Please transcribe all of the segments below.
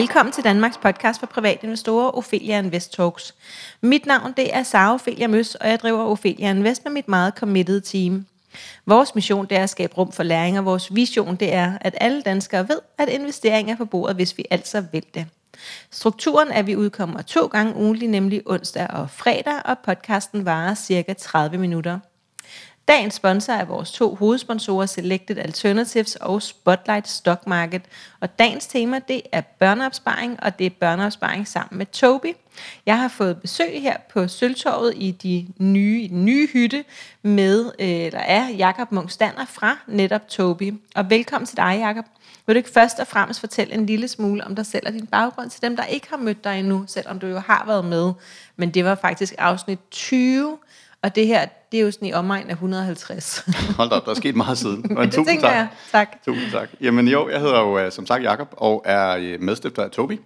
Velkommen til Danmarks podcast for private investorer, Ophelia Invest Talks. Mit navn det er Sara Ophelia Møs, og jeg driver Ophelia Invest med mit meget committed team. Vores mission det er at skabe rum for læring, og vores vision det er, at alle danskere ved, at investering er på bordet, hvis vi altså vil det. Strukturen er, at vi udkommer to gange ugentlig, nemlig onsdag og fredag, og podcasten varer cirka 30 minutter. Dagens sponsor er vores to hovedsponsorer Selected Alternatives og Spotlight Stock Market. Og dagens tema det er børneopsparing, og det er børneopsparing sammen med Toby. Jeg har fået besøg her på Sølvtorvet i de nye, nye hytte med, øh, eller er Jakob Mungstander fra netop Toby. Og velkommen til dig, Jakob. Vil du ikke først og fremmest fortælle en lille smule om dig selv og din baggrund til dem, der ikke har mødt dig endnu, selvom du jo har været med. Men det var faktisk afsnit 20, og det her, det er jo sådan i omegn af 150. Hold op, der er sket meget siden. Men det tænker tak. jeg. Tak. Tusind tak. Jamen jo, jeg hedder jo øh, som sagt Jakob og er øh, medstifter af Tobi.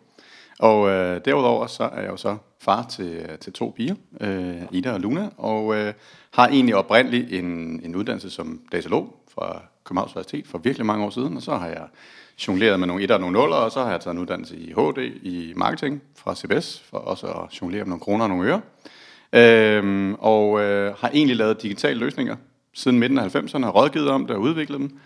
Og øh, derudover så er jeg jo så far til, øh, til to piger, øh, Ida og Luna, og øh, har egentlig oprindeligt en, en uddannelse som datalog fra Københavns Universitet for virkelig mange år siden, og så har jeg jongleret med nogle etter og nogle nuller, og så har jeg taget en uddannelse i HD i marketing fra CBS, for også at jonglere med nogle kroner og nogle øre. Øhm, og øh, har egentlig lavet digitale løsninger siden midten af 90'erne, har rådgivet om det og udviklet dem.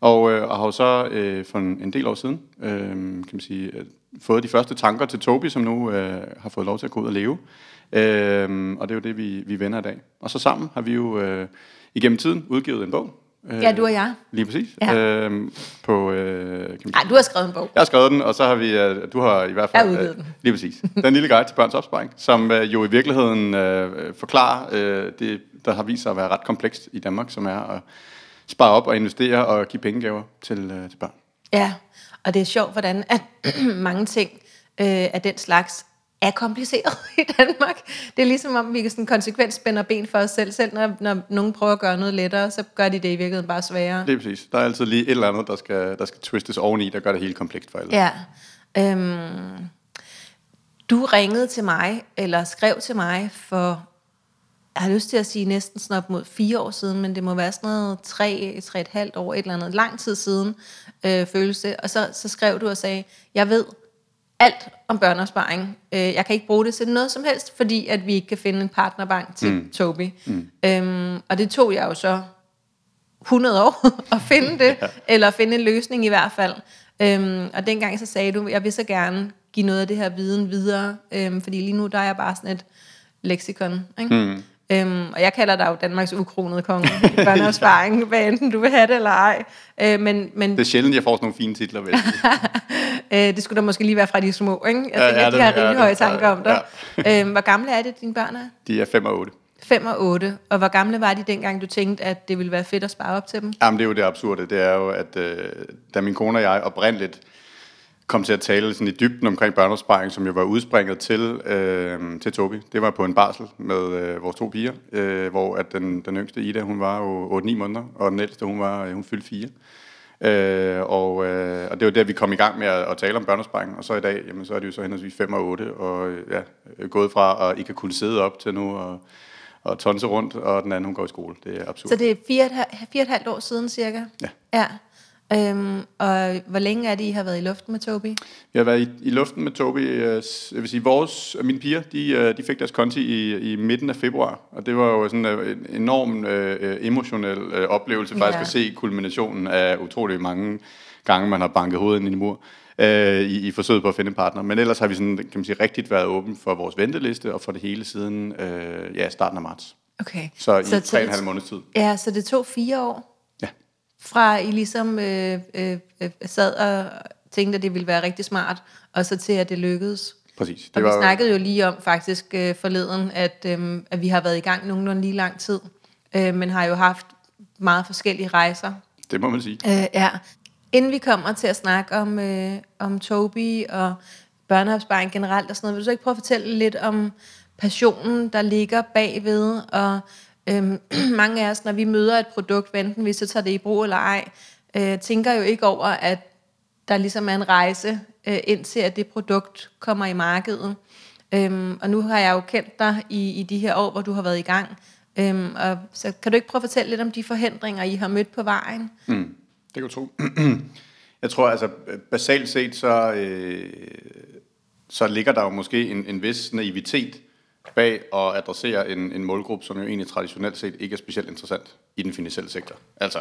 Og, øh, og har jo så øh, for en, en del år siden øh, kan man sige, øh, fået de første tanker til Tobi, som nu øh, har fået lov til at gå ud og leve. Øh, og det er jo det, vi, vi vender i dag. Og så sammen har vi jo øh, igennem tiden udgivet en bog, Ja, du og jeg. Lige præcis. Ja. Øhm, på, øh, kan Ej, du har skrevet en bog. Jeg har skrevet den, og så har vi, øh, du har i hvert fald... Jeg øh, den. Lige præcis. Den lille guide til børns opsparing, som øh, jo i virkeligheden øh, forklarer øh, det, der har vist sig at være ret komplekst i Danmark, som er at spare op og investere og give pengegaver til, øh, til børn. Ja, og det er sjovt, hvordan at mange ting øh, af den slags er kompliceret i Danmark. Det er ligesom om, vi sådan konsekvent spænder ben for os selv. Selv når, når nogen prøver at gøre noget lettere, så gør de det i virkeligheden bare sværere. Det er præcis. Der er altid lige et eller andet, der skal, der skal twistes oveni, der gør det helt komplekst for alle. Ja. Øhm, du ringede til mig, eller skrev til mig for, jeg har lyst til at sige næsten sådan op mod fire år siden, men det må være sådan noget tre, tre et halvt år, et eller andet, lang tid siden, øh, føles det. Og så, så skrev du og sagde, jeg ved, alt om børneopsparing. Øh, jeg kan ikke bruge det til noget som helst, fordi at vi ikke kan finde en partnerbank til mm. Toby. Mm. Øhm, og det tog jeg jo så 100 år at finde det, ja. eller finde en løsning i hvert fald. Øhm, og dengang så sagde du, jeg vil så gerne give noget af det her viden videre, øhm, fordi lige nu der er jeg bare sådan et leksikon. Ikke? Mm. Øhm, og jeg kalder dig jo Danmarks ukronede konge i børneopsparing, hvad enten du vil have det eller ej. Øh, men, men, det er sjældent, jeg får sådan nogle fine titler. Vel? øh, det skulle da måske lige være fra de små, ikke? Jeg ja, tænker, ja, de har rimelig høje tanker om dig. Ja. øhm, hvor gamle er det, dine børn er? De er 5 og 8. 5 og 8. Og hvor gamle var de dengang, du tænkte, at det ville være fedt at spare op til dem? Jamen, det er jo det absurde. Det er jo, at øh, da min kone og jeg oprindeligt kom til at tale sådan i dybden omkring børneopsparing, som jo var udspringet til, øh, til Tobi. Det var på en barsel med øh, vores to piger, øh, hvor at den, den yngste Ida, hun var jo 8-9 måneder, og den ældste, hun var hun fyldte 4. Øh, og, øh, og det var der, vi kom i gang med at, at tale om børneopsparing, og så i dag, jamen, så er det jo så henholdsvis 5 og 8, og ja, gået fra at ikke kunne sidde op til nu, og, og tonse rundt, og den anden, hun går i skole. Det er absurd. Så det er fire, fire og et halvt år siden cirka? Ja. Ja. Øhm, og hvor længe er det, I har været i luften med Tobi? Vi har været i, i luften med Tobi. Øh, jeg vil sige, vores, mine piger, de, øh, de fik deres konti i, i midten af februar. Og det var jo sådan en enorm øh, emotionel øh, oplevelse, ja. faktisk at se kulminationen af utrolig mange gange, man har banket hovedet ind i en mur. Øh, i, i forsøget på at finde en partner. Men ellers har vi sådan, kan man sige, rigtigt været åben for vores venteliste og for det hele siden øh, ja, starten af marts. Okay. Så, så i tre og en halv måneds tid. Ja, så det tog fire år? Fra I ligesom øh, øh, øh, sad og tænkte, at det ville være rigtig smart, og så til, at det lykkedes. Præcis. Det og var... vi snakkede jo lige om faktisk øh, forleden, at, øh, at vi har været i gang nogenlunde lige lang tid, øh, men har jo haft meget forskellige rejser. Det må man sige. Øh, ja. Inden vi kommer til at snakke om, øh, om Toby og børneopsparing generelt og sådan noget, vil du så ikke prøve at fortælle lidt om passionen, der ligger bagved, og Øhm, mange af os, når vi møder et produkt, enten vi så tager det i brug eller ej, øh, tænker jo ikke over, at der ligesom er en rejse øh, indtil, at det produkt kommer i markedet. Øhm, og nu har jeg jo kendt dig i, i de her år, hvor du har været i gang. Øhm, og så kan du ikke prøve at fortælle lidt om de forhindringer, I har mødt på vejen? Mm, det kan du tro. Jeg tror, altså basalt set, så, øh, så ligger der jo måske en, en vis naivitet bag at adressere en, en målgruppe, som jo egentlig traditionelt set ikke er specielt interessant i den finansielle sektor. Altså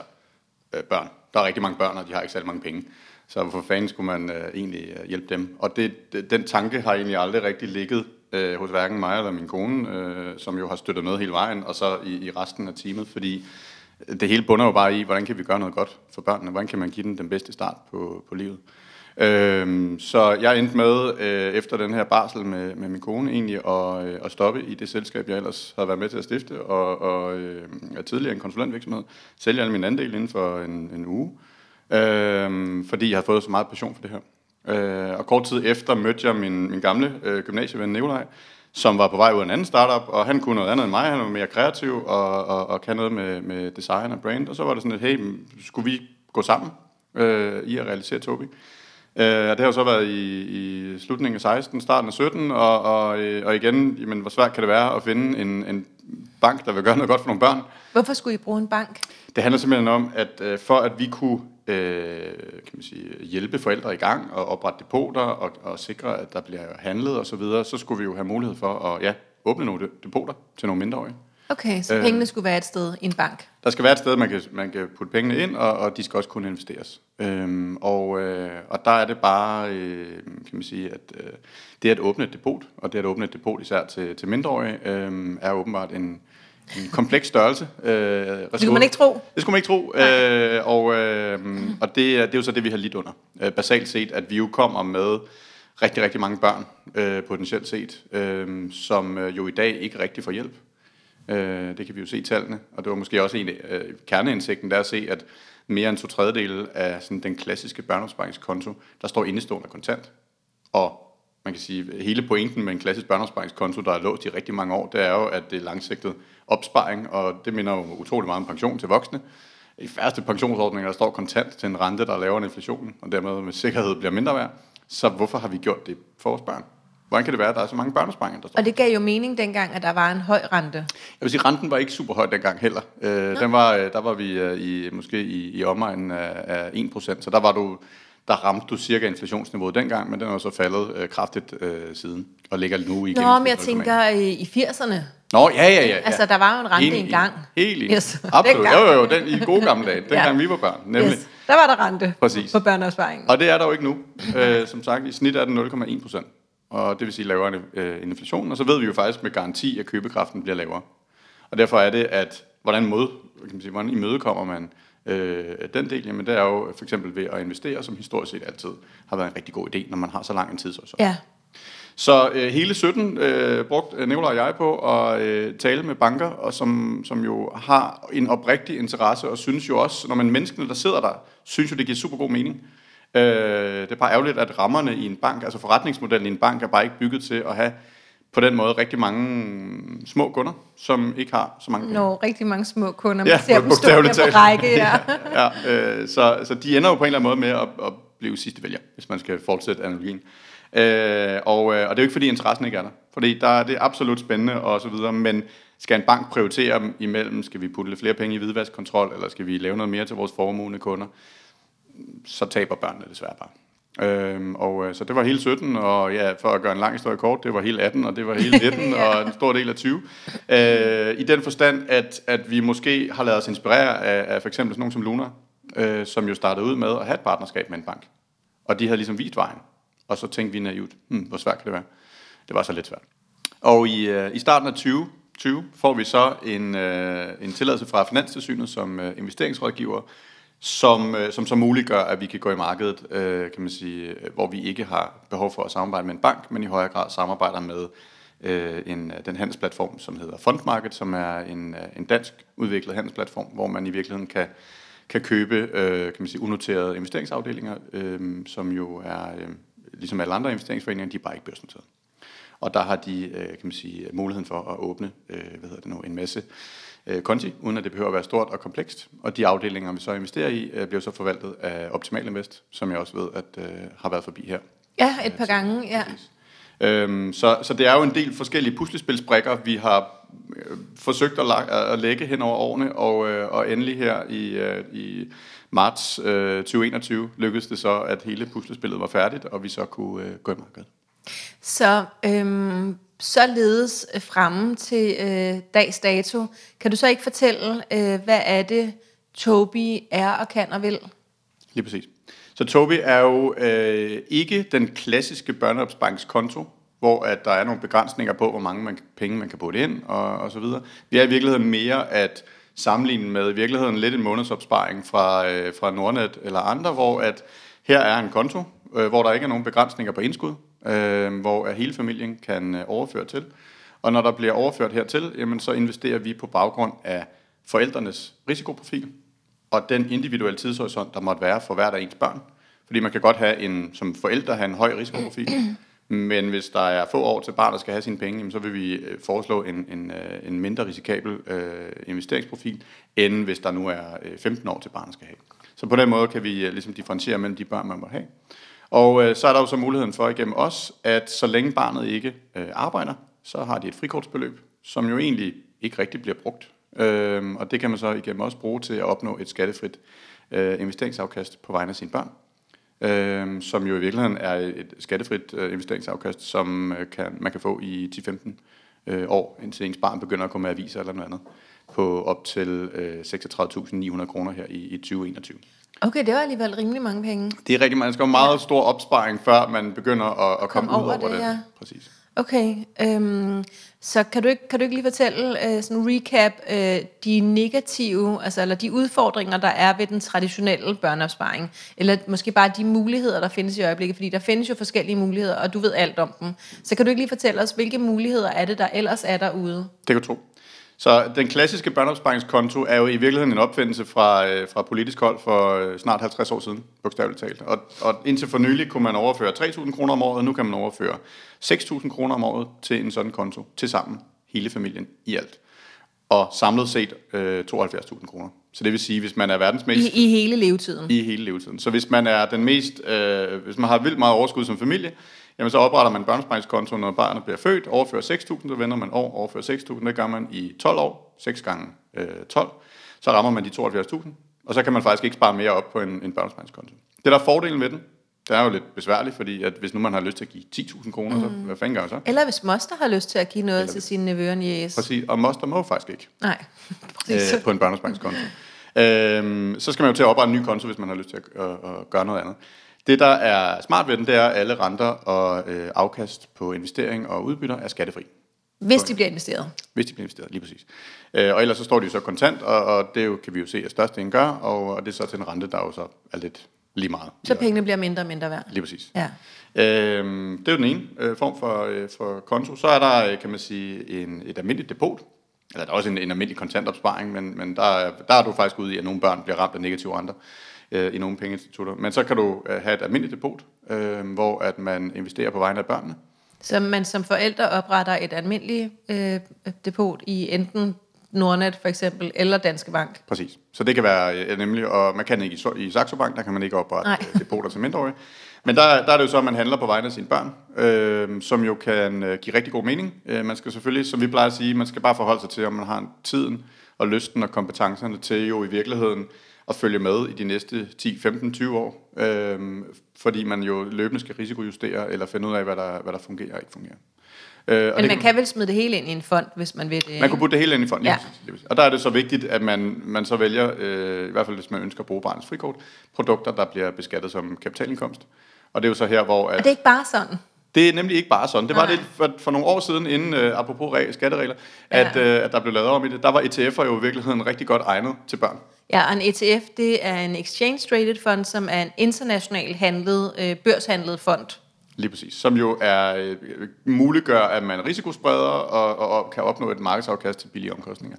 øh, børn. Der er rigtig mange børn, og de har ikke særlig mange penge. Så hvorfor fanden skulle man øh, egentlig øh, hjælpe dem? Og det, det, den tanke har egentlig aldrig rigtig ligget øh, hos hverken mig eller min kone, øh, som jo har støttet med hele vejen, og så i, i resten af teamet, fordi øh, det hele bunder jo bare i, hvordan kan vi gøre noget godt for børnene? Hvordan kan man give dem den bedste start på, på livet? Øhm, så jeg endte med, øh, efter den her barsel med, med min kone, egentlig at, øh, at stoppe i det selskab, jeg ellers havde været med til at stifte, og, og øh, er tidligere en konsulentvirksomhed, sælge alle min andel inden for en, en uge, øh, fordi jeg har fået så meget passion for det her. Øh, og kort tid efter mødte jeg min, min gamle øh, gymnasieven Nikolaj, som var på vej ud af en anden startup, og han kunne noget andet end mig, han var mere kreativ og, og, og kan noget med, med design og brand, og så var det sådan lidt, hey, skulle vi gå sammen øh, i at realisere Tobi? Øh, det har jo så været i, i slutningen af 16, starten af 17, og, og, øh, og igen, jamen, hvor svært kan det være at finde en, en bank, der vil gøre noget godt for nogle børn? Hvorfor skulle I bruge en bank? Det handler simpelthen om, at øh, for at vi kunne øh, kan man sige, hjælpe forældre i gang og oprette depoter og, og sikre, at der bliver handlet osv., så, videre, så skulle vi jo have mulighed for at ja, åbne nogle depoter til nogle mindreårige. Okay, så øh, pengene skulle være et sted i en bank? Der skal være et sted, man kan, man kan putte pengene ind, og, og de skal også kunne investeres. Øhm, og, øh, og der er det bare, øh, kan man sige, at øh, det at åbne et depot, og det at åbne et depot især til, til mindreårige, øh, er åbenbart en, en kompleks størrelse. Øh, det skulle man ikke tro. Det skulle man ikke tro. Øh, og øh, og det, det er jo så det, vi har lidt under. Øh, basalt set, at vi jo kommer med rigtig, rigtig mange børn, øh, potentielt set, øh, som jo i dag ikke rigtig får hjælp. Øh, det kan vi jo se i tallene, og det var måske også en af øh, kerneindsigten, der at se, at mere end to tredjedele af sådan, den klassiske børneopsparingskonto, der står indestående kontant. Og man kan sige, hele pointen med en klassisk børneopsparingskonto, der er låst i rigtig mange år, det er jo, at det er langsigtet opsparing, og det minder jo utrolig meget om pension til voksne. I færreste pensionsordninger, der står kontant til en rente, der laver lavere end inflationen, og dermed med sikkerhed bliver mindre værd. Så hvorfor har vi gjort det for vores børn? Hvordan kan det være, at der er så mange børnesparinger, der står? Og det gav jo mening dengang, at der var en høj rente. Jeg vil sige, renten var ikke super høj dengang heller. Øh, den var, øh, der var vi øh, i, måske i, i omegnen af, af 1%, så der var du der ramte du cirka inflationsniveauet dengang, men den er så faldet øh, kraftigt øh, siden, og ligger nu i Nå, men jeg tænker øh, i 80'erne. Nå, ja, ja, ja. ja. Altså, der var jo en rente engang. Helt enig. Yes. Absolut. Jo, jo, jo, den, i gode gamle dage, dengang ja. vi var børn, nemlig. Yes. Der var der rente Præcis. på børneopsparingen. Og det er der jo ikke nu. Øh, som sagt, i snit er den 0,1 procent og det vil sige lavere øh, inflation, og så ved vi jo faktisk med garanti, at købekraften bliver lavere. Og derfor er det, at hvordan, mod, kan man sige, hvordan imødekommer man øh, den del, jamen det er jo for eksempel ved at investere, som historisk set altid har været en rigtig god idé, når man har så lang en tidshorisont. Ja. Så øh, hele 17 øh, brugte øh, Nicolaj og jeg på at øh, tale med banker, og som, som jo har en oprigtig interesse, og synes jo også, når man menneskene, der sidder der, synes jo, det giver super god mening. Øh, det er bare ærgerligt, at rammerne i en bank, altså forretningsmodellen i en bank, er bare ikke bygget til at have på den måde rigtig mange små kunder, som ikke har så mange kunder. Nå, rigtig mange små kunder. Man ja, ser dem stå på række. Ja. ja, ja øh, så, så de ender jo på en eller anden måde med at, at blive sidste vælger, hvis man skal fortsætte analogien. Øh, og, øh, og det er jo ikke fordi interessen ikke er der, fordi der, det er absolut spændende og så videre, men skal en bank prioritere dem imellem, skal vi putte flere penge i hvidvaskkontrol, eller skal vi lave noget mere til vores formuende kunder? Så taber børnene desværre bare. Øhm, og øh, så det var hele 17, og ja, for at gøre en lang historie kort, det var hele 18, og det var hele 19, ja. og en stor del af 20. Øh, I den forstand, at, at vi måske har lavet os inspirere af, af for eksempel sådan nogen som Luna, øh, som jo startede ud med at have et partnerskab med en bank. Og de havde ligesom vist vejen. Og så tænkte vi naivt, hmm, hvor svært kan det være? Det var så lidt svært. Og i, øh, i starten af 20, 20 får vi så en, øh, en tilladelse fra Finanstilsynet som øh, investeringsrådgiver, som, øh, som så muliggør, at vi kan gå i markedet, øh, kan man sige, øh, hvor vi ikke har behov for at samarbejde med en bank, men i højere grad samarbejder med øh, en, øh, den handelsplatform, som hedder Fondmarket, som er en, en dansk udviklet handelsplatform, hvor man i virkeligheden kan, kan købe øh, kan man sige, unoterede investeringsafdelinger, øh, som jo er, øh, ligesom alle andre investeringsforeninger, de er bare ikke børsnoteret. Og der har de, øh, kan man sige, muligheden for at åbne øh, hvad hedder det nu, en masse øh, konti, uden at det behøver at være stort og komplekst. Og de afdelinger, vi så investerer i, øh, bliver så forvaltet af Optimal Invest, som jeg også ved, at øh, har været forbi her. Ja, et par gange, ja. Øhm, så, så det er jo en del forskellige puslespilsbrikker, vi har øh, forsøgt at, la- at lægge hen over årene, og, øh, og endelig her i, øh, i marts øh, 2021 lykkedes det så, at hele puslespillet var færdigt, og vi så kunne øh, gå i markedet. Så øhm, således øh, fremme til øh, dags dato, kan du så ikke fortælle, øh, hvad er det, Toby er og kan og vil? Lige præcis. Så Toby er jo øh, ikke den klassiske børneopsparingskonto, hvor at der er nogle begrænsninger på, hvor mange man, penge man kan putte ind og, og så videre. Det er i virkeligheden mere at sammenligne med i virkeligheden lidt en månedsopsparing fra, øh, fra Nordnet eller andre, hvor at her er en konto, øh, hvor der ikke er nogen begrænsninger på indskud, øh, hvor hele familien kan øh, overføre til. Og når der bliver overført hertil, jamen, så investerer vi på baggrund af forældrenes risikoprofil, og den individuelle tidshorisont, der måtte være for hvert af ens børn. Fordi man kan godt have en, som forældre have en høj risikoprofil, men hvis der er få år til barn, der skal have sine penge, jamen, så vil vi øh, foreslå en, en, øh, en mindre risikabel øh, investeringsprofil, end hvis der nu er 15 år til barnet skal have. Så på den måde kan vi ligesom differentiere mellem de børn, man må have. Og øh, så er der jo så muligheden for igennem os, at så længe barnet ikke øh, arbejder, så har de et frikortsbeløb, som jo egentlig ikke rigtig bliver brugt. Øh, og det kan man så igennem også bruge til at opnå et skattefrit øh, investeringsafkast på vegne af sine børn. Øh, som jo i virkeligheden er et skattefrit øh, investeringsafkast, som øh, kan, man kan få i 10-15 øh, år, indtil ens barn begynder at komme med aviser eller noget andet, på op til øh, 36.900 kroner her i, i 2021. Okay, det var alligevel rimelig mange penge. Det er rigtig meget. Man skal have meget stor opsparing, før man begynder at, at komme Kom ud over over det, det. ja. Præcis. Okay, øhm, så kan du, ikke, kan du ikke lige fortælle, øh, sådan en recap, øh, de negative, altså eller de udfordringer, der er ved den traditionelle børneopsparing, eller måske bare de muligheder, der findes i øjeblikket, fordi der findes jo forskellige muligheder, og du ved alt om dem. Så kan du ikke lige fortælle os, hvilke muligheder er det, der ellers er derude? Det kan du tro. Så den klassiske børneopsparingskonto er jo i virkeligheden en opfindelse fra, øh, fra politisk hold for øh, snart 50 år siden, bogstaveligt talt. Og, og indtil for nylig kunne man overføre 3.000 kroner om året, og nu kan man overføre 6.000 kroner om året til en sådan konto, til sammen, hele familien i alt. Og samlet set øh, 72.000 kroner. Så det vil sige, hvis man er verdens mest... I, I hele levetiden? i hele levetiden. Så hvis man er den mest, øh, hvis man har vildt meget overskud som familie, jamen så opretter man børnesparingskonto, når barnet bliver født, overfører 6.000, så vender man år, overfører 6.000, det gør man i 12 år, 6 gange øh, 12, så rammer man de 72.000, og så kan man faktisk ikke spare mere op på en, en børnesparingskonto. Det der er fordelen ved den, det er jo lidt besværligt, fordi at hvis nu man har lyst til at give 10.000 kroner, mm. så hvad fanden gør jeg så? Eller hvis moster har lyst til at give noget til sine nevøer og niece. Præcis, og moster må faktisk ikke. Nej, præcis. øh, på en børnesparingskonto. Øhm, så skal man jo til at oprette en ny konto, hvis man har lyst til at, at, at gøre noget andet. Det, der er smart ved den, det er, at alle renter og øh, afkast på investering og udbytter er skattefri, Hvis de bliver investeret. hvis de bliver investeret, lige præcis. Øh, og ellers så står de jo så kontant, og, og det jo, kan vi jo se, at størstedelen gør, og, og det er så til en rente, der jo så er lidt lige meget. Så pengene bliver mindre og mindre værd. Lige præcis. Ja. Øhm, det er jo den ene øh, form for, øh, for konto. Så er der, øh, kan man sige, en, et almindeligt depot. Eller der er også en, en almindelig kontantopsparing, men, men der, er- der er du faktisk ude i, at nogle børn bliver ramt af negative renter øh, i nogle pengeinstitutter. Men så kan du øh, have et almindeligt depot, øh, hvor at man investerer på vegne af børnene. Så man som forældre opretter et almindeligt øh, depot i enten Nordnet for eksempel, eller Danske Bank. Præcis. Så det kan være øh, nemlig, og man kan ikke i, i Saxo Bank, der kan man ikke oprette Nej. øh, depoter til mindreårige. Men der, der er det jo så, at man handler på vegne af sine børn, øh, som jo kan øh, give rigtig god mening. Øh, man skal selvfølgelig, som vi plejer at sige, man skal bare forholde sig til, om man har tiden og lysten og kompetencerne til jo i virkeligheden at følge med i de næste 10, 15, 20 år. Øh, fordi man jo løbende skal risikojustere eller finde ud af, hvad der, hvad der fungerer og ikke fungerer. Øh, og Men det man kan vel smide det hele ind i en fond, hvis man vil det. man kunne putte det hele ind i fonden, Ja. ja. præcis. Og der er det så vigtigt, at man, man så vælger, øh, i hvert fald hvis man ønsker at bruge barnets frikort, produkter, der bliver beskattet som kapitalindkomst. Og det er jo så her, hvor... At, Er det ikke bare sådan? det er nemlig ikke bare sådan. Det var Nej. det for, for nogle år siden, inden øh, apropos re- skatteregler, at, øh, at der blev lavet om i det. Der var ETF'er jo i virkeligheden rigtig godt egnet til børn. Ja, og en ETF, det er en exchange traded fond, som er en international handlet, øh, børshandlet fond. Lige præcis. Som jo er øh, muliggør, at man risikospreder og, og, og kan opnå et markedsafkast til billige omkostninger.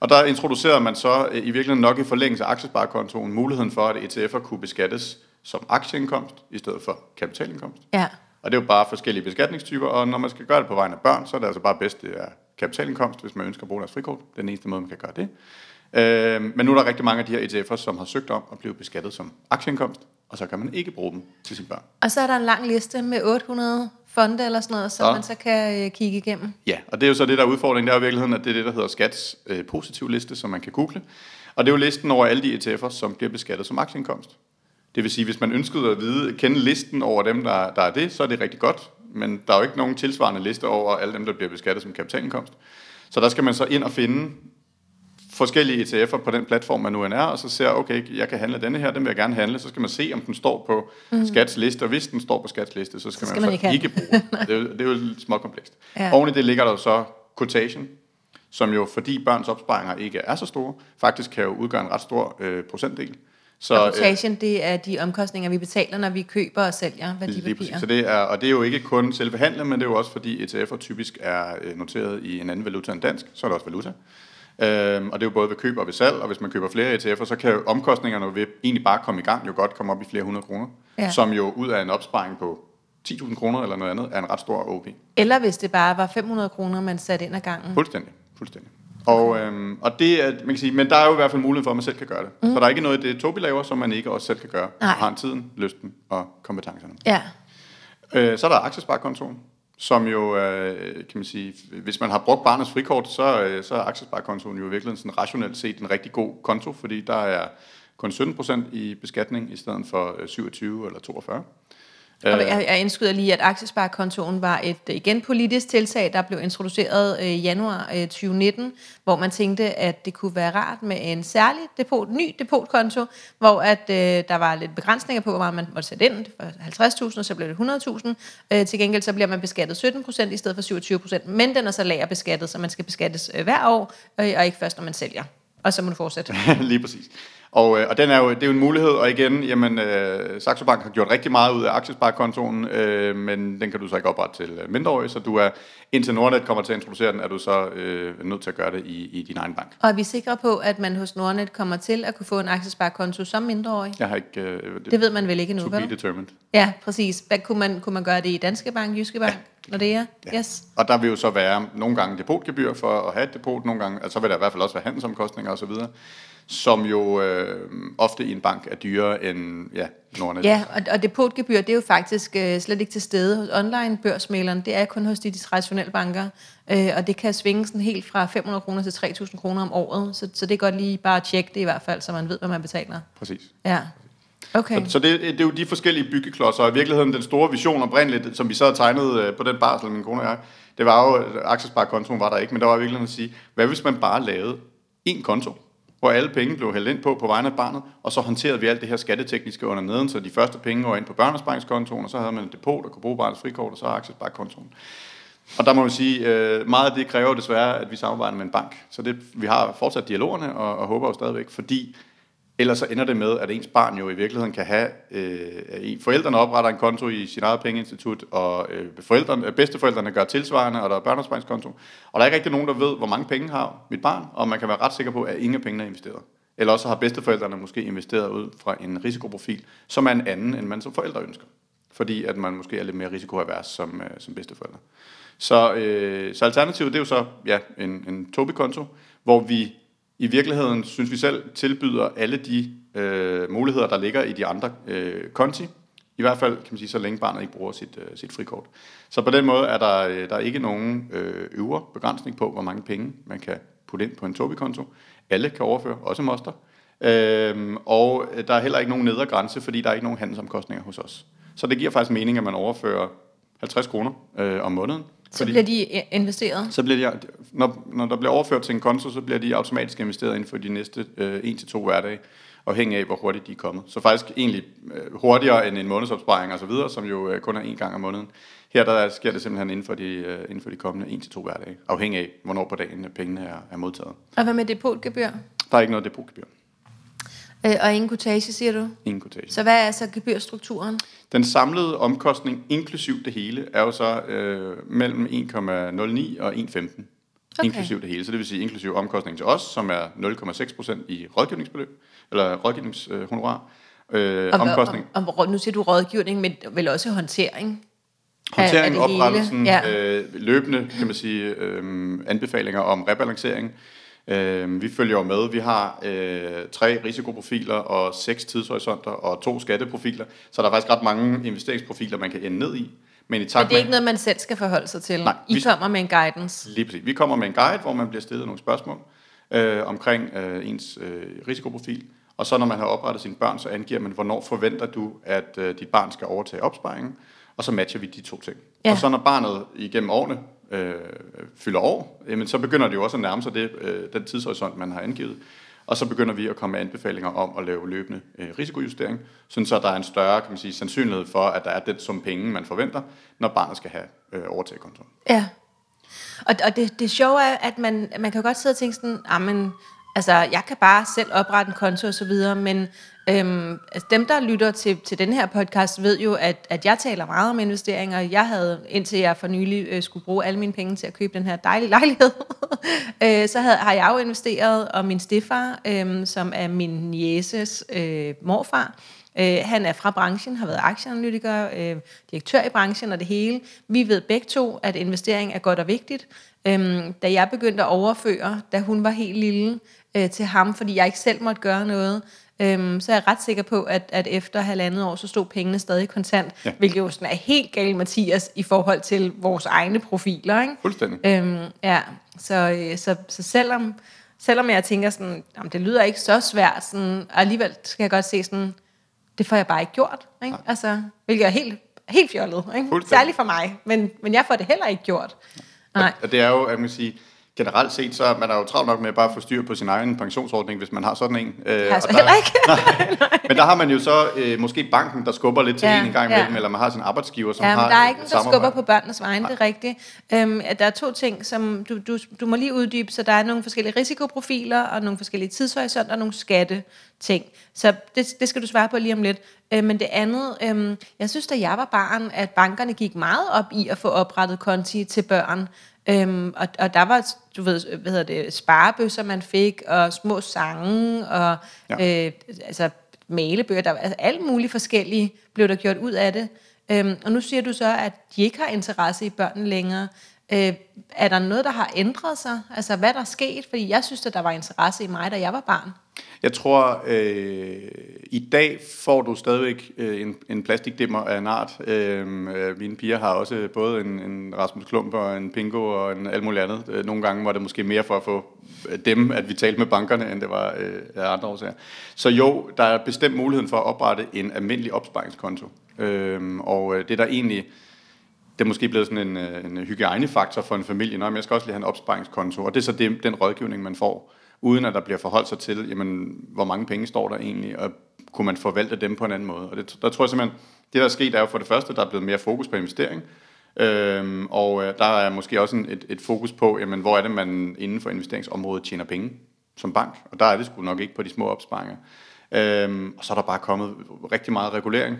Og der introducerede man så øh, i virkeligheden nok i forlængelse af aktiesparekontoen muligheden for, at ETF'er kunne beskattes som aktieindkomst i stedet for kapitalindkomst. Ja. Og det er jo bare forskellige beskatningstyper, og når man skal gøre det på vegne af børn, så er det altså bare bedst, det er kapitalindkomst, hvis man ønsker at bruge deres frikort. Det er den eneste måde, man kan gøre det. Øh, men nu er der rigtig mange af de her ETF'er, som har søgt om at blive beskattet som aktieindkomst, og så kan man ikke bruge dem til sine børn. Og så er der en lang liste med 800 fonde eller sådan noget, som Ja. man så kan øh, kigge igennem. Ja, og det er jo så det, der er udfordringen. Det er i virkeligheden, at det er det, der hedder Skats øh, positiv liste, som man kan google. Og det er jo listen over alle de ETF'er, som bliver beskattet som aktieindkomst. Det vil sige, hvis man ønskede at vide, kende listen over dem, der, der er det, så er det rigtig godt. Men der er jo ikke nogen tilsvarende liste over alle dem, der bliver beskattet som kapitalindkomst. Så der skal man så ind og finde forskellige ETF'er på den platform, man nu end er, og så ser, okay, jeg kan handle denne her, den vil jeg gerne handle, så skal man se, om den står på mm. Skats liste, og hvis den står på Skats liste, så skal, skal man, man så ikke ikke, bruge det, er jo, det er jo lidt småkomplekst. Ja. Ja. Oven i det ligger der jo så quotation, som jo, fordi børns opsparinger ikke er så store, faktisk kan jo udgøre en ret stor øh, procentdel. Så, øh, quotation, det er de omkostninger, vi betaler, når vi køber og sælger Lige præcis. værdipapirer. Så det er, og det er jo ikke kun selve handlen, men det er jo også fordi ETF'er typisk er øh, noteret i en anden valuta end dansk, så er det også valuta. Øhm, og det er jo både ved køb og ved salg, og hvis man køber flere ETF'er, så kan jo omkostningerne ved egentlig bare komme i gang jo godt komme op i flere hundrede kroner, ja. som jo ud af en opsparing på 10.000 kroner eller noget andet, er en ret stor OP. Eller hvis det bare var 500 kroner, man satte ind ad gangen. Fuldstændig. Fuldstændig. Og, øhm, og det er, man kan sige, men der er jo i hvert fald mulighed for, at man selv kan gøre det. Mm. Så der er ikke noget, det Tobi laver, som man ikke også selv kan gøre. Nej. Har tiden, lysten og kompetencerne. Ja. Øh, så er der aktiesparekontoen, som jo, øh, kan man sige, hvis man har brugt barnets frikort, så, øh, så er aktiesparekontoen jo i virkeligheden sådan rationelt set en rigtig god konto, fordi der er kun 17% i beskatning i stedet for øh, 27 eller 42. Og jeg, jeg indskyder lige, at aktiesparekontoen var et øh, igen politisk tiltag, der blev introduceret øh, i januar øh, 2019, hvor man tænkte, at det kunne være rart med en særlig depot, ny depotkonto, hvor at øh, der var lidt begrænsninger på, hvor meget man måtte sætte ind. Det var 50.000, og så blev det 100.000. Øh, til gengæld så bliver man beskattet 17% i stedet for 27%, men den er så lagerbeskattet, så man skal beskattes øh, hver år, øh, og ikke først, når man sælger. Og så må du fortsætte. Lige præcis. Og, øh, og den er jo, det er jo en mulighed, og igen, jamen, øh, Saxo Bank har gjort rigtig meget ud af aktiesparekontoen, øh, men den kan du så ikke oprette til øh, mindreårige, så du er, indtil Nordnet kommer til at introducere den, er du så øh, nødt til at gøre det i, i din egen bank. Og er vi sikre på, at man hos Nordnet kommer til at kunne få en aktiesparekonto som mindreårig? Jeg har ikke... Øh, Det ved man vel ikke be vel? determined. Ja, præcis. Hvad, kunne, man, kunne man gøre det i Danske Bank, Jyske Bank, ja. når det er? Ja. Yes. Og der vil jo så være nogle gange depotgebyr for at have et depot, nogle gange, altså så vil der i hvert fald også være handelsomkostninger osv., som jo øh, ofte i en bank er dyrere end ja, Nordnet. Ja, og, og depotgebyr, det er jo faktisk øh, slet ikke til stede hos online børsmaleren. Det er kun hos de traditionelle banker, øh, og det kan svinge sådan helt fra 500 kroner til 3.000 kroner om året. Så, så det er godt lige bare at tjekke det i hvert fald, så man ved, hvad man betaler. Præcis. Ja. Okay. Så, så det, det er jo de forskellige byggeklodser, og i virkeligheden den store vision oprindeligt, som vi så havde tegnet øh, på den barsel, min kone og jeg, det var jo, aktiesparekontoen var der ikke, men der var i virkeligheden at sige, hvad hvis man bare lavede en konto, hvor alle penge blev hældt ind på på vegne af barnet, og så håndterede vi alt det her skattetekniske under neden, så de første penge var ind på børnesparingskontoen, og så havde man et depot, der kunne bruge barnets frikort, og så aktiesparekontoen. Og der må man sige, øh, meget af det kræver desværre, at vi samarbejder med en bank. Så det, vi har fortsat dialogerne, og, og håber jo stadigvæk, fordi ellers så ender det med, at ens barn jo i virkeligheden kan have, øh, forældrene opretter en konto i sin eget pengeinstitut, og øh, forældrene, øh, bedsteforældrene gør tilsvarende, og der er børneopsparingskonto. Og der er ikke rigtig nogen, der ved, hvor mange penge har mit barn, og man kan være ret sikker på, at ingen penge er investeret. Eller også har bedsteforældrene måske investeret ud fra en risikoprofil, som er en anden, end man som forældre ønsker. Fordi at man måske er lidt mere risikoavers som, øh, som bedsteforældre. Så, øh, så alternativet, det er jo så ja, en, en Tobi-konto, hvor vi i virkeligheden, synes vi selv, tilbyder alle de øh, muligheder, der ligger i de andre øh, konti. I hvert fald, kan man sige, så længe barnet ikke bruger sit, øh, sit frikort. Så på den måde er der, øh, der er ikke nogen øh, øvre begrænsning på, hvor mange penge man kan putte ind på en Tobi-konto. Alle kan overføre, også moster. Øhm, og øh, der er heller ikke nogen nedre grænse, fordi der er ikke nogen handelsomkostninger hos os. Så det giver faktisk mening, at man overfører 50 kroner øh, om måneden. Så bliver de investeret. Så bliver de, når, når der bliver overført til en konto, så bliver de automatisk investeret inden for de næste øh, 1-2 hverdage, afhængig af, hvor hurtigt de er kommet. Så faktisk egentlig øh, hurtigere end en månedsopsparing og så videre, som jo øh, kun er en gang om måneden. Her der sker det simpelthen inden for de, øh, inden for de kommende 1-2 hverdage, afhængig af, hvornår på dagen pengene er, er modtaget. Og hvad med depotgebyr? Der er ikke noget depotgebyr. Øh, og ingen kortage, siger du? Ingen kortage. Så hvad er så gebyrstrukturen? Den samlede omkostning, inklusiv det hele, er jo så øh, mellem 1,09 og 1,15. Okay. Inklusiv det hele. Så det vil sige inklusiv omkostningen til os, som er 0,6% i rådgivningsbeløb, eller rådgivningshonorar. Øh, Og, omkostning, og, og, nu siger du rådgivning, men vel også håndtering? håndtering, oprettelsen, Ja. øh, løbende, kan man sige, øh, anbefalinger om rebalancering, Øh, vi følger jo med. Vi har øh, tre risikoprofiler og seks tidshorisonter og to skatteprofiler. Så der er faktisk ret mange investeringsprofiler, man kan ende ned i. Men, i takt Men det er ikke noget, man selv skal forholde sig til. Nej, I vi, kommer med en guidance. Lige præcis. Vi kommer med en guide, hvor man bliver stillet nogle spørgsmål øh, omkring øh, ens øh, risikoprofil. Og så når man har oprettet sine børn, så angiver man, hvornår forventer du, at øh, dit barn skal overtage opsparingen. Og så matcher vi de to ting. Ja. Og så når barnet igennem årene øh, fylder år, jamen, så begynder det jo også at nærme sig det, øh, den tidshorisont, man har angivet. Og så begynder vi at komme med anbefalinger om at lave løbende øh, risikojustering, sådan så der er en større kan man sige, sandsynlighed for, at der er den sum penge, man forventer, når barnet skal have øh, overtaget. Ja. Og, og det, det sjove er, at man, man kan godt sidde og tænke sådan, ah, men, altså, jeg kan bare selv oprette en konto og så videre, men Øhm, altså dem, der lytter til, til den her podcast, ved jo, at, at jeg taler meget om investeringer. Jeg havde, indtil jeg for nylig øh, skulle bruge alle mine penge til at købe den her dejlige lejlighed, øh, så havde, har jeg jo investeret, og min stefar, øh, som er min nieces øh, morfar, øh, han er fra branchen, har været aktieanalytiker, øh, direktør i branchen og det hele. Vi ved begge to, at investering er godt og vigtigt. Øh, da jeg begyndte at overføre, da hun var helt lille, øh, til ham, fordi jeg ikke selv måtte gøre noget, øhm, så er jeg ret sikker på, at, at efter halvandet år, så stod pengene stadig kontant, ja. hvilket jo sådan er helt galt, Mathias, i forhold til vores egne profiler. Ikke? Fuldstændig. Øhm, ja, så, øh, så, så selvom, selvom jeg tænker sådan, jamen, det lyder ikke så svært, sådan, alligevel skal jeg godt se sådan, det får jeg bare ikke gjort. Ikke? Altså, hvilket er helt, helt fjollet. Ikke? Særligt for mig, men, men jeg får det heller ikke gjort. Nej. Og det er jo, jeg må sige, generelt set, så man er jo travlt nok med bare at få styr på sin egen pensionsordning, hvis man har sådan en. Øh, har så heller ikke. nej, men der har man jo så øh, måske banken, der skubber lidt til ja, en, en gang imellem, ja. eller man har sin arbejdsgiver, som ja, har men der er ikke der skubber på børnenes vegne, det er rigtigt. Øhm, der er to ting, som du, du, du må lige uddybe, så der er nogle forskellige risikoprofiler, og nogle forskellige tidshorisonter, og nogle skatte ting. Så det, det skal du svare på lige om lidt. Øh, men det andet, øh, jeg synes, da jeg var barn, at bankerne gik meget op i at få oprettet konti til børn. Øhm, og, og der var, du ved, hvad hedder det, sparebøsser, man fik, og små sange, og ja. øh, altså malebøger, der var altså, alt muligt forskellige blev der gjort ud af det. Øhm, og nu siger du så, at de ikke har interesse i børnene længere. Øh, er der noget, der har ændret sig? Altså, hvad der er sket? Fordi jeg synes, at der var interesse i mig, da jeg var barn. Jeg tror, øh, i dag får du stadigvæk øh, en, en plastikdimmer af en art. Øh, øh mine piger har også både en, en Rasmus Klump og en Pingo og en alt muligt andet. Øh, nogle gange var det måske mere for at få øh, dem, at vi talte med bankerne, end det var øh, af andre årsager. Så jo, der er bestemt muligheden for at oprette en almindelig opsparingskonto. Øh, og øh, det der egentlig det er måske blevet sådan en, øh, en hygiejnefaktor for en familie. Nå, men jeg skal også lige have en opsparingskonto, og det er så det, den rådgivning, man får uden at der bliver forholdt sig til, jamen, hvor mange penge står der egentlig, og kunne man forvalte dem på en anden måde. Og det, der tror jeg simpelthen, det der er sket er jo for det første, der er blevet mere fokus på investering, øhm, og øh, der er måske også en, et, et fokus på, jamen, hvor er det, man inden for investeringsområdet tjener penge som bank, og der er det sgu nok ikke på de små opsparinger. Øhm, og så er der bare kommet rigtig meget regulering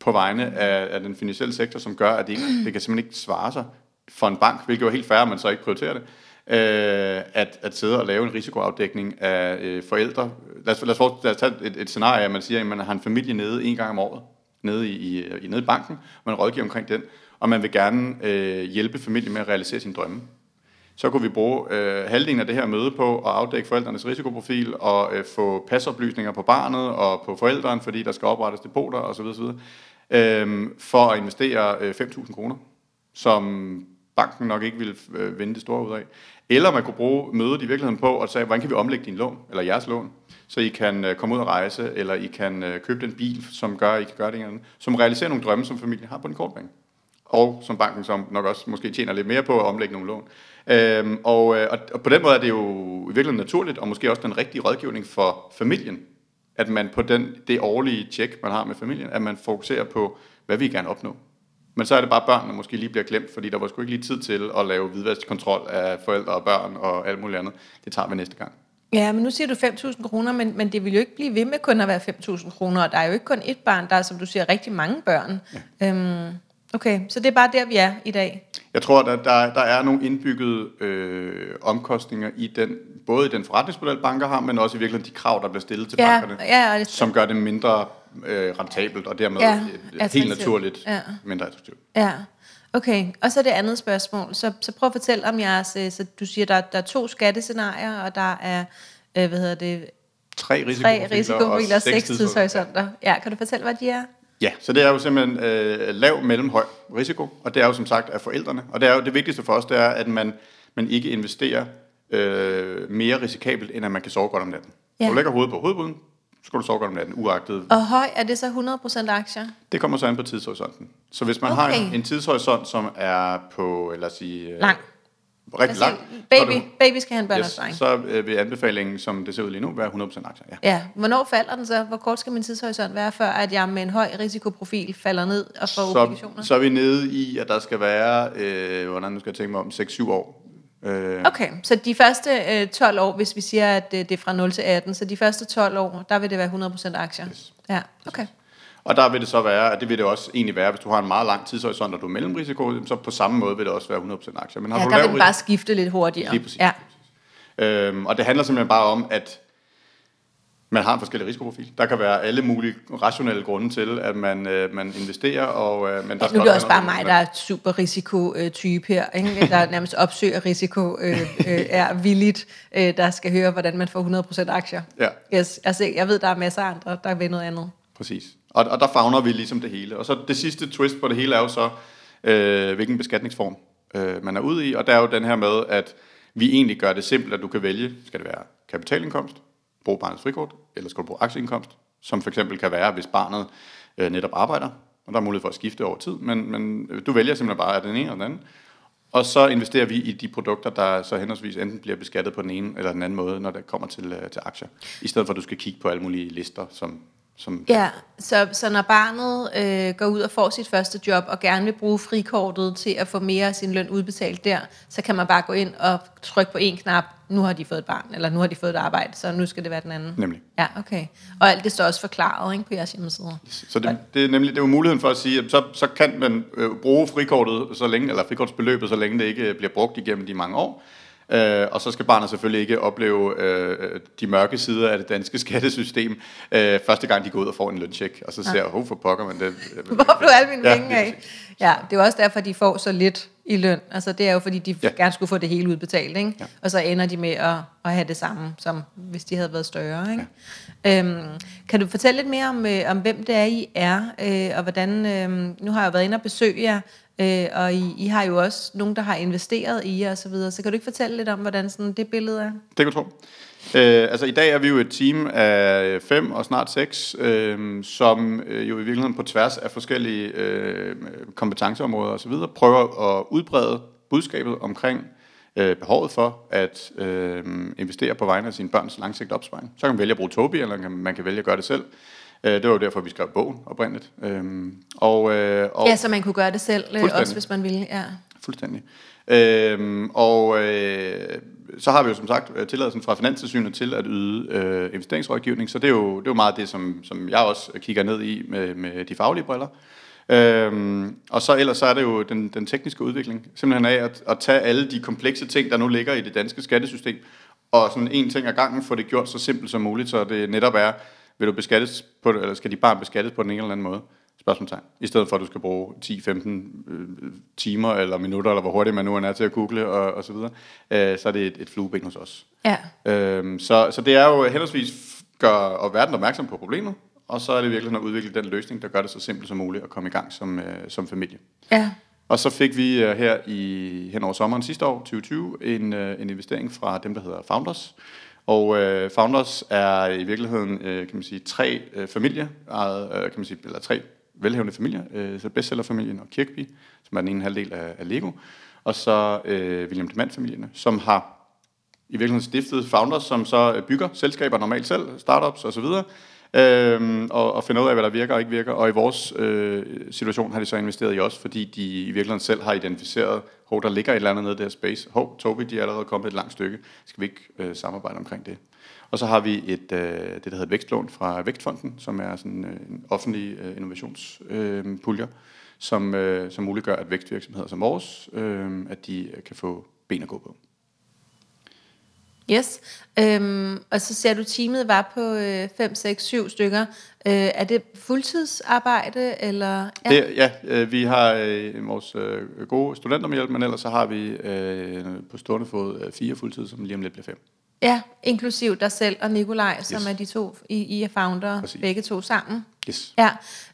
på vegne af, af den finansielle sektor, som gør, at det, ikke, det kan simpelthen ikke svare sig for en bank, hvilket er helt fair, at man så ikke prioriterer det øh, at, at sidde og lave en risikoafdækning af øh, forældre. Lad os, lad os, lad os tage et, et scenarie, at man siger, at man har en familie nede en gang om året, nede i, i, nede i banken, man rådgiver omkring den, og man vil gerne øh, hjælpe familien med at realisere sin drømme. Så kunne vi bruge øh, halvdelen af det her møde på at afdække forældrenes risikoprofil og øh, få pasoplysninger på barnet og på forældrene, fordi der skal oprettes depoter osv. osv. Øh, for at investere øh, 5.000 kroner, som banken nok ikke ville øh, vende det store ud af. Eller man kunne bruge mødet i virkeligheden på at sige, hvordan kan vi omlægge din lån, eller jeres lån, så I kan øh, komme ud og rejse, eller I kan øh, købe den bil, som gør, at I kan gøre det igen, som realiserer nogle drømme, som familien har på den korte bane. Og som banken som nok også måske tjener lidt mere på at omlægge nogle lån. Øhm, og, øh, og på den måde er det jo i virkeligheden naturligt, og måske også den rigtige rådgivning for familien, at man på den, det årlige tjek, man har med familien, at man fokuserer på, hvad vi gerne opnå. Men så er det bare børn, der måske lige bliver glemt, fordi der var sgu ikke lige tid til at lave hvidvaskkontrol af forældre og børn og alt muligt andet. Det tager vi næste gang. Ja, men nu siger du 5.000 kroner, men, men det vil jo ikke blive ved med kun at være 5.000 kroner, og der er jo ikke kun ét barn, der er, som du siger, rigtig mange børn. Ja. Øhm, okay, så det er bare der, vi er i dag. Jeg tror, der, der, der er nogle indbyggede øh, omkostninger i den, både i den forretningsmodel, banker har, men også i virkeligheden de krav, der bliver stillet til ja, bankerne, ja, det, som gør det mindre øh, rentabelt, og dermed ja, helt naturligt ja. mindre attraktivt. Ja, Okay, og så det andet spørgsmål. Så, så prøv at fortælle om jeres... øh, Så du siger, der, der er to skattescenarier, og der er, øh, hvad hedder det, Tre tre risikoprofiler, risikoprofiler og seks tidshorisonter. tidshorisonter. Ja, kan du fortælle, hvad de er? Ja, så det er jo simpelthen øh, lav, mellem, høj risiko, og det er jo som sagt af forældrene. Og det er jo det vigtigste for os, det er, at man, man ikke investerer øh, mere risikabelt, end at man kan sove godt om natten. Ja. Ja. Du lægger hovedet på hovedbuden, så skal du sove godt om natten, uagtet. Og høj, er det så 100% aktier? Det kommer så an på tidshorisonten. Så hvis man okay. har en tidshorisont, som er på, lad os sige... øh, Lang. Rigtig Altså, lang. baby, så, baby skal have en yes, børneopsparing. så øh, vil anbefalingen, som det ser ud lige nu, være 100% aktier. Ja. Ja, hvornår falder den så? Hvor kort skal min tidshorisont være, før at jeg med en høj risikoprofil falder ned og får obligationer? Så, så er vi nede i, at der skal være, øh, hvordan nu skal jeg tænke mig om, 6-7 år. Øh, Okay, så de første øh, 12 år, hvis vi siger, at øh, det er fra 0 til 18, så de første 12 år, der vil det være 100% aktier? Yes. Ja, okay. Og der vil det så være, at det vil det også egentlig være, hvis du har en meget lang tidshorisont, og du er mellemrisiko, så på samme måde vil det også være 100% aktier. Men har Ja, du der vil den bare skifte lidt hurtigere. Lige præcis. Ja. Øhm, og det handler simpelthen bare om, at man har en forskellig risikoprofil. Der kan være alle mulige rationelle grunde til, at man, øh, man investerer, og, øh, men der Nu skal er det også bare mig, der er super risiko-type her, ikke? der nærmest opsøger risiko, øh, øh, er villigt, øh, der skal høre, hvordan man får 100% aktier. Ja. Yes. Altså, jeg ved, der er masser af andre, der vil noget andet. Præcis. Og, og der fagner vi ligesom det hele. Og så det sidste twist på det hele er jo så, øh, hvilken beskatningsform øh, man er ude i. Og der er jo den her med, at vi egentlig gør det simpelt, at du kan vælge, skal det være kapitalindkomst, bruge barnets frikort, eller skal du bruge aktieindkomst, som for eksempel kan være, hvis barnet øh, netop arbejder, og der er mulighed for at skifte over tid, men, men øh, du vælger simpelthen bare af den ene eller den anden. Og så investerer vi i de produkter, der så henholdsvis enten bliver beskattet på den ene eller den anden måde, når det kommer til, øh, til aktier. I stedet for, at du skal kigge på alle mulige lister, som, som Ja, så, så når barnet øh, går ud og får sit første job, og gerne vil bruge frikortet til at få mere af sin løn udbetalt der, så kan man bare gå ind og trykke på en knap, nu har de fået et barn, eller nu har de fået et arbejde, så nu skal det være den anden. Nemlig. Ja, okay. Og alt det står også forklaret ikke, på jeres hjemmeside. Så det, det er nemlig det er jo muligheden for at sige, at så, så kan man øh, bruge frikortet så længe, eller frikortsbeløbet, så længe det ikke bliver brugt igennem de mange år. Øh, og så skal barnet selvfølgelig ikke opleve øh, de mørke sider af det danske skattesystem, øh, første gang de går ud og får en løncheck, og så ser jeg, hov for pokker, men det... Hvor blev alle mine Ja, penge af? Ja, det er også derfor, de får så lidt i løn. Altså, det er jo fordi, de Ja. gerne skulle få det hele udbetalt, ikke? Ja. Og så ender de med at, at have det samme, som hvis de havde været større, ikke? Øhm, kan du fortælle lidt mere om, øh, om hvem det er, I er, øh, og hvordan... Øh, nu har jeg været inde og besøge jer, øh, og I, I har jo også nogen, der har investeret i jer og så videre. Så kan du ikke fortælle lidt om, hvordan sådan det billede er? Det kan du tro. Øh, altså i dag er vi jo et team af fem og snart seks, øh, som øh, jo i virkeligheden på tværs af forskellige øh, kompetenceområder osv. prøver at udbrede budskabet omkring øh, behovet for at øh, investere på vegne af sine børns langsigtede opsparing. Så kan man vælge at bruge Tobi, eller man kan, man kan vælge at gøre det selv. Øh, det var jo derfor, vi skrev bogen oprindeligt. Øh, og, øh, og, Ja, så man kunne gøre det selv, øh, også hvis man ville. Ja. Fuldstændig. Øhm, og øh, så har vi jo som sagt øh, tilladelsen fra Finanstilsynet til at yde øh, investeringsrådgivning, så det er, jo, det er jo meget det, som, som jeg også kigger ned i med, med de faglige briller. Øhm, og så ellers så er det jo den, den tekniske udvikling, simpelthen af at, at tage alle de komplekse ting, der nu ligger i det danske skattesystem, og sådan en ting ad gangen få det gjort så simpelt som muligt, så det netop er, vil du beskattes på, eller skal de barn beskattes på den ene eller anden måde? Spørgsmålstegn. I stedet for, at du skal bruge 10-15 øh, timer eller minutter, eller hvor hurtigt man nu er til at google og, og så videre, øh, så er det et, et flueben hos os. Ja. Øhm, så, så det er jo henholdsvis gør og verden opmærksom på problemet, og så er det virkelig at udvikle den løsning, der gør det så simpelt som muligt at komme i gang som, øh, som familie. Ja. Og så fik vi øh, her i hen over sommeren sidste år, 2020, en, øh, en investering fra dem, der hedder Founders. Og øh, Founders er i virkeligheden, øh, kan man sige, tre øh, familier, øh, kan man sige, eller tre velhævende familier. Øh, så bestsellerfamilien og Kirkby, som er den ene halvdel af, af Lego. Og så øh, William Demand-familien, som har i virkeligheden stiftet Founders, som så øh, bygger selskaber normalt selv, startups osv., øhm, og, og finder ud af, hvad der virker og ikke virker. Og i vores øh, situation har de så investeret i os, fordi de i virkeligheden selv har identificeret, hov, der ligger et eller andet nede i det her space. Hov, Tobi, de er allerede kommet et langt stykke. Skal vi ikke øh, samarbejde omkring det? Og så har vi et, øh, det, der hedder et vækstlån fra Vækstfonden, som er sådan øh, en offentlig øh, innovationspuljer, øh, som, øh, som muliggør, at vækstvirksomheder som vores, øh, at de kan få ben at gå på. Yes. Øhm, og så ser du, teamet var på 5, 6, 7 stykker. Øh, er det fuldtidsarbejde, eller? Ja, det, ja øh, vi har øh, vores øh, gode studenter med hjælp, men ellers så har vi øh, på stående fod øh, fire fuldtid, som lige om lidt bliver fem. Ja, inklusiv dig selv og Nikolaj, yes. som er de to, I, I er founder, Præcis. begge to sammen. Yes. Ja.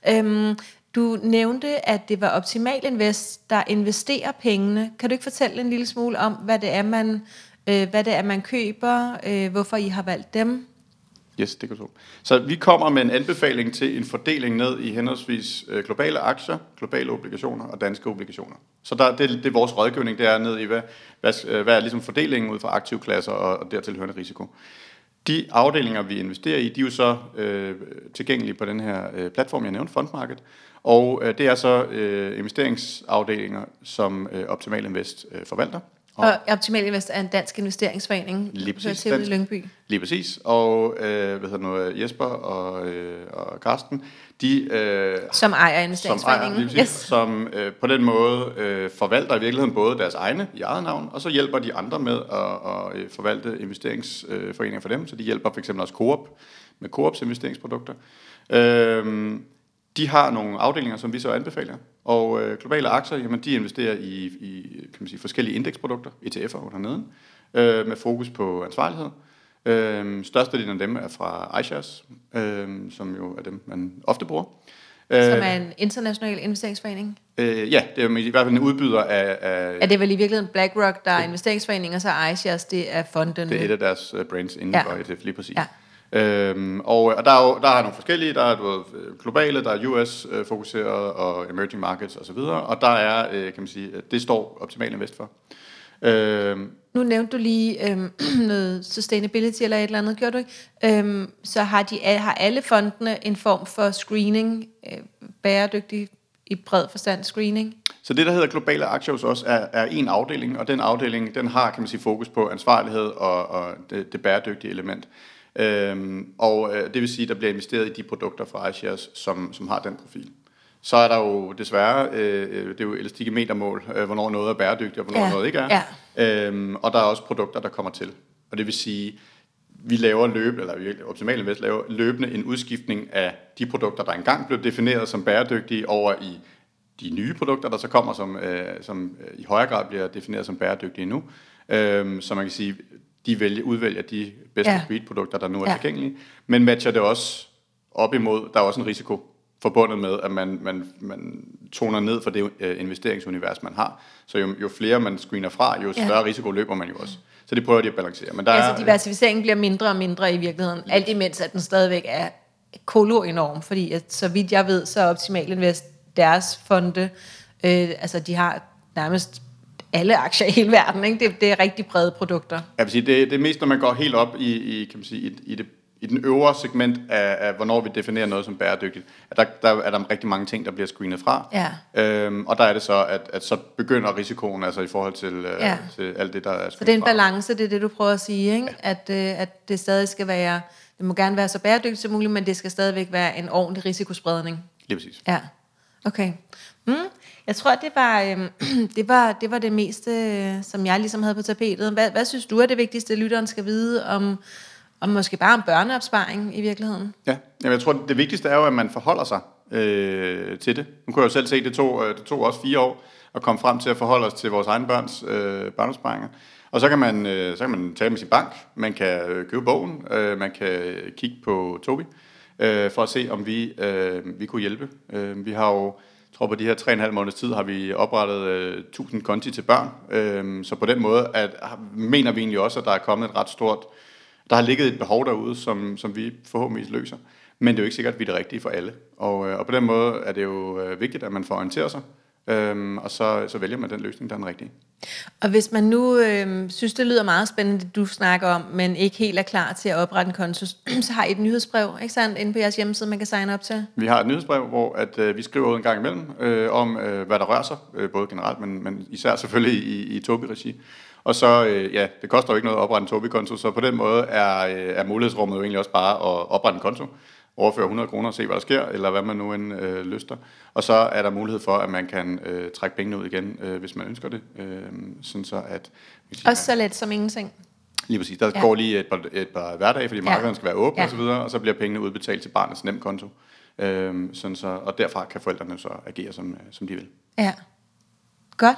Øhm, du nævnte, at det var Optimal Invest, der investerer pengene. Kan du ikke fortælle en lille smule om, hvad det er, man, øh, hvad det er, man køber, øh, hvorfor I har valgt dem? Yes, det kan du. Så vi kommer med en anbefaling til en fordeling ned i henholdsvis øh, globale aktier, globale obligationer og danske obligationer. Så der, det, det er vores rådgivning, det er ned i, hvad, hvad, øh, hvad er ligesom fordelingen ud fra aktive klasser og, og dertilhørende risiko. De afdelinger, vi investerer i, de er jo så øh, tilgængelige på den her øh, platform, jeg nævnte, Fondmarket. Og øh, det er så øh, investeringsafdelinger, som øh, Optimal Invest øh, forvalter. Og, og Optimal Invest er en dansk investeringsforening lige præcis, til dansk, Lyngby. Lige præcis. Og øh, hvad hedder nu, Jesper og, øh, og Karsten, de... Øh, som ejer investeringsforeningen. Som, ejer, yes. som øh, på den måde øh, forvalter i virkeligheden både deres egne i eget navn, og så hjælper de andre med at, at, at forvalte investeringsforeninger for dem. Så de hjælper for eksempel også Coop med Coops investeringsprodukter. Øh, de har nogle afdelinger, som vi så anbefaler. Og øh, globale aktier, jamen, de investerer i, i kan man sige, forskellige indeksprodukter, ETF'er under neden, øh, med fokus på ansvarlighed. Øh, størstedelen af dem er fra iShares, øh, som jo er dem, man ofte bruger. Som er en international investeringsforening? Øh, ja, det er i hvert fald en udbyder af... af er det vel i virkeligheden BlackRock, der er investeringsforening, og så iShares, det er fonden? Det er et af deres uh, brands inden ja. for ETF, lige præcis. Ja. Øhm, og, og der er jo der er nogle forskellige, der er du globale, der er US-fokuseret øh, og emerging markets osv., og, og der er, øh, kan man sige, det står Optimal Invest for. Øhm, nu nævnte du lige øhm, noget sustainability eller et eller andet, gjorde du ikke? Øhm, så har, de, har alle fondene en form for screening, øh, bæredygtig i bred forstand screening? Så det, der hedder globale aktier hos os, er, er en afdeling, og den afdeling, den har, kan man sige, fokus på ansvarlighed og, og det, det bæredygtige element. Øhm, og øh, det vil sige, at der bliver investeret i de produkter fra iShares, som, som har den profil. Så er der jo desværre, øh, det er jo elastikke metermål, øh, hvornår noget er bæredygtigt, og hvornår ja. noget ikke er. Ja. Øhm, og der er også produkter, der kommer til. Og det vil sige, vi laver løbende, eller vi optimalt invest laver løbende en udskiftning af de produkter, der engang blev defineret som bæredygtige, over i de nye produkter, der så kommer, som, øh, som øh, i højere grad bliver defineret som bæredygtige nu. Øhm, så man kan sige, de vælger, udvælger de bedste ja. speedprodukter, der nu er ja. tilgængelige, men matcher det også op imod, der er også en risiko forbundet med, at man, man, man toner ned for det uh, investeringsunivers, man har. Så jo, jo flere man screener fra, jo større ja. risiko løber man jo også. Så det prøver de at balancere. Men der ja, så diversificeringen bliver mindre og mindre i virkeligheden, ja. alt imens at den stadigvæk er kolo enorm, fordi at, så vidt jeg ved, så er Optimal Invest deres fonde, øh, altså de har nærmest alle aktier i hele verden. Ikke? Det, det er rigtig brede produkter. Jeg vil sige, det, det er mest, når man går helt op i, i, kan man sige, i, i det i den øvre segment af, af, hvornår vi definerer noget som bæredygtigt, at der, der er der rigtig mange ting, der bliver screenet fra. Ja. Øhm, og der er det så, at, at så begynder risikoen altså i forhold til, øh, ja. til alt det, der er Så det er en balance, det er det, du prøver at sige, ikke? Ja. At, øh, at det stadig skal være, det må gerne være så bæredygtigt som muligt, men det skal stadigvæk være en ordentlig risikospredning. Lige præcis. Ja, okay. Mm. Jeg tror, det var, øh, det var, det var det meste, øh, som jeg ligesom havde på tapetet. Hvad, hvad synes du er det vigtigste, lytteren skal vide om, om måske bare om børneopsparing i virkeligheden? Ja, Jamen, jeg tror, det vigtigste er jo, at man forholder sig øh, til det. Nu kunne jeg jo selv se, at det tog, øh, det tog også fire år at komme frem til at forholde os til vores egne børns øh, børneopsparinger. Og så kan, man, øh, så kan man tale med sin bank, man kan øh, købe bogen, øh, man kan kigge på Tobi, øh, for at se, om vi, øh, vi kunne hjælpe. Øh, vi har jo tror på de her 3,5 måneders tid har vi oprettet øh, 1000 konti til børn. Øhm, så på den måde at, mener vi egentlig også, at der er kommet et ret stort, der har ligget et behov derude, som, som vi forhåbentlig løser. Men det er jo ikke sikkert, at vi er det rigtige for alle. Og, øh, og på den måde er det jo øh, vigtigt, at man får orienteret sig, øhm, og så, så vælger man den løsning, der er den rigtige. Og hvis man nu øh, synes, det lyder meget spændende, det du snakker om, men ikke helt er klar til at oprette en konto, så har I et nyhedsbrev, ikke sandt, inde på jeres hjemmeside, man kan signe op til? Vi har et nyhedsbrev, hvor at, øh, vi skriver ud en gang imellem øh, om, øh, hvad der rører sig, øh, både generelt, men, men især selvfølgelig i, i Tobi-regi. Og så, øh, ja, det koster jo ikke noget at oprette en Tobi-konto, så på den måde er, øh, er mulighedsrummet jo egentlig også bare at oprette en konto overføre 100 kroner og se, hvad der sker, eller hvad man nu end øh, lyster. Og så er der mulighed for, at man kan øh, trække pengene ud igen, øh, hvis man ønsker det. Øh, sådan så at, hvis Også så let som ingenting. Lige præcis. Der Ja. ja. går lige et par, et par hverdage, fordi markederne skal være åbne Ja. ja. og så videre, og så bliver pengene udbetalt til barnets nemkonto. Øhm, sådan så, og derfra kan forældrene så agere, som, øh, som de vil. Ja. Godt.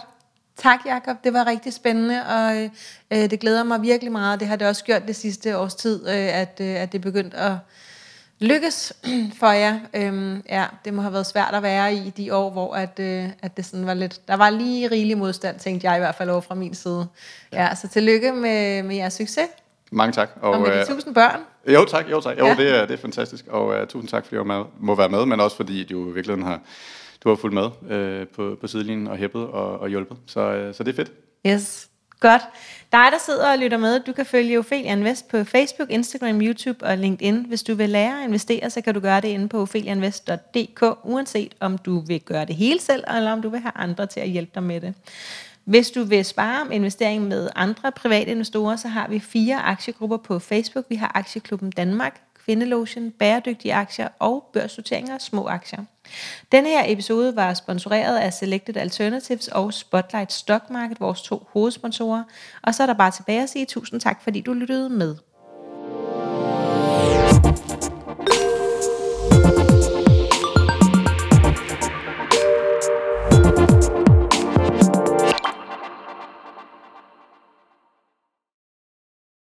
Tak, Jakob. Det var rigtig spændende, og øh, det glæder mig virkelig meget. Det har det også gjort det sidste års tid, øh, at, øh, at det begyndt at lykkes for jer. Øhm, ja, det må have været svært at være i de år, hvor at, øh, at det sådan var lidt... Der var lige rigelig modstand, tænkte jeg i hvert fald over fra min side. Ja, så tillykke med, med jeres succes, Mange tak. og, og med de øh, tusind børn. Jo tak, jo tak. Jo, Ja. ja. det, er, det er fantastisk, og uh, tusind tak, fordi jeg med, må være med, men også fordi du i virkeligheden har, du har fulgt med øh, på, på sidelinjen og hæppet og, og hjulpet. Så, øh, så det er fedt. Yes. Godt. Dig, der sidder og lytter med, du kan følge Ophelia Invest på Facebook, Instagram, YouTube og LinkedIn. Hvis du vil lære at investere, så kan du gøre det inde på opheliainvest.dk, uanset om du vil gøre det hele selv, eller om du vil have andre til at hjælpe dig med det. Hvis du vil spare om investering med andre private investorer, så har vi fire aktiegrupper på Facebook. Vi har Aktieklubben Danmark, Kvindelotion, Bæredygtige Aktier og børsnoteringer af små aktier. Denne her episode var sponsoreret af Selected Alternatives og Spotlight Stock Market, vores to hovedsponsorer. Og så er der bare tilbage at sige tusind tak, fordi du lyttede med.